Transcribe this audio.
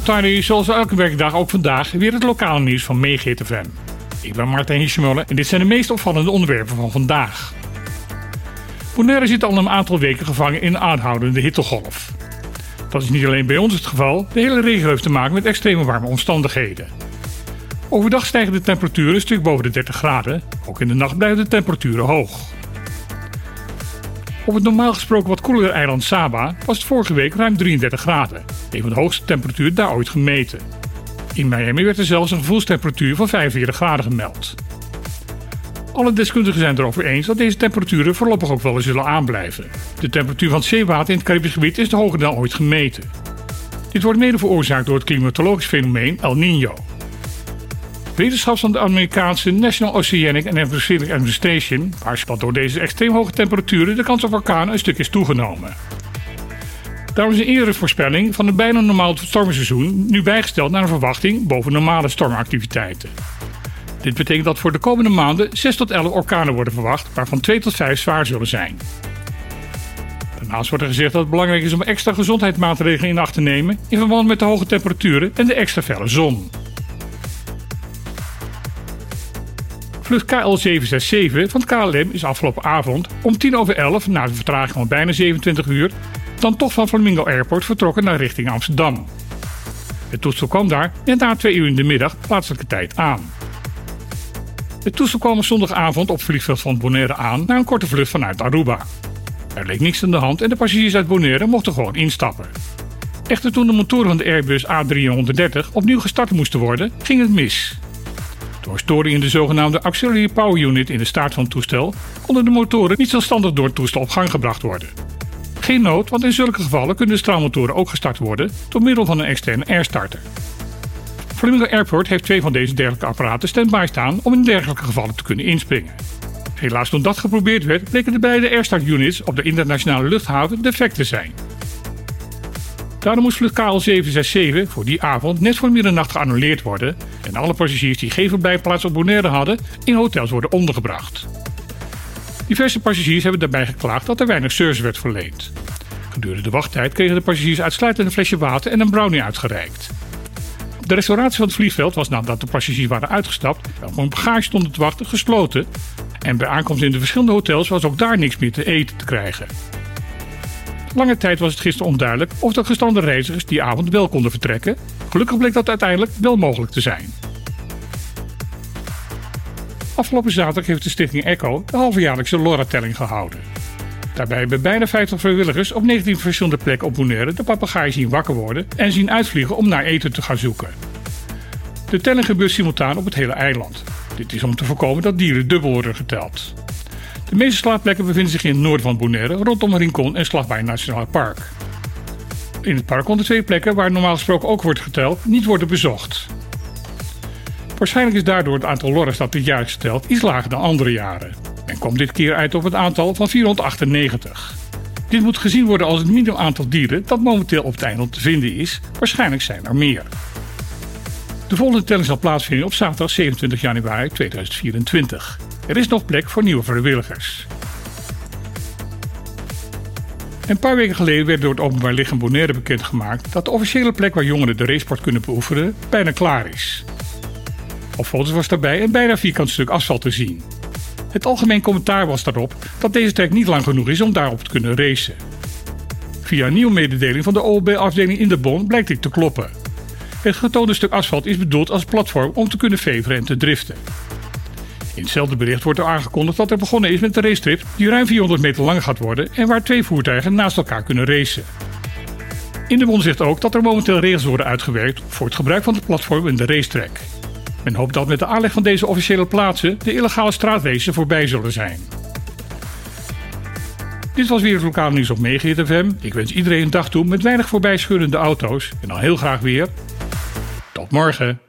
Tiny. Zoals elke werkdag ook vandaag weer het lokale nieuws van MeeGTFM. Ik ben Martijn Hirschmuller en dit zijn de meest opvallende onderwerpen van vandaag. Bonaire zit al een aantal weken gevangen in een aanhoudende hittegolf. Dat is niet alleen bij ons het geval, de hele regio heeft te maken met extreme warme omstandigheden. Overdag stijgen de temperaturen een stuk boven de 30 graden, ook in de nacht blijven de temperaturen hoog. Op het normaal gesproken wat koelere eiland Saba was het vorige week ruim 33 graden, een van de hoogste temperaturen daar ooit gemeten. In Miami werd er zelfs een gevoelstemperatuur van 45 graden gemeld. Alle deskundigen zijn erover eens dat deze temperaturen voorlopig ook wel eens zullen aanblijven. De temperatuur van het zeewater in het Caribisch gebied is hoger dan ooit gemeten. Dit wordt mede veroorzaakt door het klimatologisch fenomeen El Niño. Wetenschappers van de Amerikaanse National Oceanic and Atmospheric Administration waarschuwt door deze extreem hoge temperaturen de kans op orkanen een stuk is toegenomen. Daarom is een eerdere voorspelling van een bijna normaal stormseizoen nu bijgesteld naar een verwachting boven normale stormactiviteiten. Dit betekent dat voor de komende maanden 6 tot 11 orkanen worden verwacht, waarvan 2 tot 5 zwaar zullen zijn. Daarnaast wordt er gezegd dat het belangrijk is om extra gezondheidsmaatregelen in acht te nemen in verband met de hoge temperaturen en de extra felle zon. Vlucht KL767 van KLM is afgelopen avond om 10 over 11, na de vertraging van bijna 27 uur, dan toch van Flamingo Airport vertrokken naar richting Amsterdam. Het toestel kwam daar net na 2 uur in de middag plaatselijke tijd aan. Het toestel kwam zondagavond op vliegveld van Bonaire aan na een korte vlucht vanuit Aruba. Er leek niks aan de hand en de passagiers uit Bonaire mochten gewoon instappen. Echter toen de motoren van de Airbus A330 opnieuw gestart moesten worden, ging het mis. Door storing in de zogenaamde Auxiliary Power Unit in de staart van het toestel konden de motoren niet zelfstandig door het toestel op gang gebracht worden. Geen nood, want in zulke gevallen kunnen de straalmotoren ook gestart worden door middel van een externe airstarter. Flamingo Airport heeft twee van deze dergelijke apparaten standby staan om in dergelijke gevallen te kunnen inspringen. Helaas toen dat geprobeerd werd, bleken de beide airstart units op de internationale luchthaven defect te zijn. Daarom moest vlucht KL767 voor die avond net voor middernacht geannuleerd worden en alle passagiers die geen verblijfplaats op Bonaire hadden in hotels worden ondergebracht. Diverse passagiers hebben daarbij geklaagd dat er weinig service werd verleend. Gedurende de wachttijd kregen de passagiers uitsluitend een flesje water en een brownie uitgereikt. De restauratie van het vliegveld was nadat de passagiers waren uitgestapt en hun bagage stonden te wachten gesloten. En bij aankomst in de verschillende hotels was ook daar niks meer te eten te krijgen. Lange tijd was het gisteren onduidelijk of de gestrande reizigers die avond wel konden vertrekken. Gelukkig bleek dat uiteindelijk wel mogelijk te zijn. Afgelopen zaterdag heeft de stichting ECHO de halvejaarlijkse LoRa-telling gehouden. Daarbij hebben bijna 50 vrijwilligers op 19 verschillende plekken op Bonaire de papegaai zien wakker worden en zien uitvliegen om naar eten te gaan zoeken. De telling gebeurt simultaan op het hele eiland. Dit is om te voorkomen dat dieren dubbel worden geteld. De meeste slaapplekken bevinden zich in het noorden van Bonaire, rondom Rincon en Slagbaai Nationaal Park. In het park konden twee plekken, waar normaal gesproken ook wordt geteld, niet worden bezocht. Waarschijnlijk is daardoor het aantal lorres dat dit jaar is geteld iets lager dan andere jaren. En komt dit keer uit op het aantal van 498. Dit moet gezien worden als het minimum aantal dieren dat momenteel op het eiland te vinden is. Waarschijnlijk zijn er meer. De volgende telling zal plaatsvinden op zaterdag 27 januari 2024. Er is nog plek voor nieuwe vrijwilligers. Een paar weken geleden werd door het Openbaar Lichaam Bonaire bekendgemaakt dat de officiële plek waar jongeren de racesport kunnen beoefenen bijna klaar is. Op foto's was daarbij een bijna vierkant stuk asfalt te zien. Het algemeen commentaar was daarop dat deze trek niet lang genoeg is om daarop te kunnen racen. Via een nieuwe mededeling van de OLB-afdeling in de Bon blijkt dit te kloppen. Het getoonde stuk asfalt is bedoeld als platform om te kunnen veveren en te driften. In hetzelfde bericht wordt er aangekondigd dat er begonnen is met de racetrip die ruim 400 meter lang gaat worden en waar twee voertuigen naast elkaar kunnen racen. In de Bon zegt ook dat er momenteel regels worden uitgewerkt voor het gebruik van het platform in de racetrack. Men hoopt dat met de aanleg van deze officiële plaatsen de illegale straatraces voorbij zullen zijn. Dit was weer het lokale nieuws op Megahit FM. Ik wens iedereen een dag toe met weinig voorbijschurende auto's en dan heel graag weer. Morgen.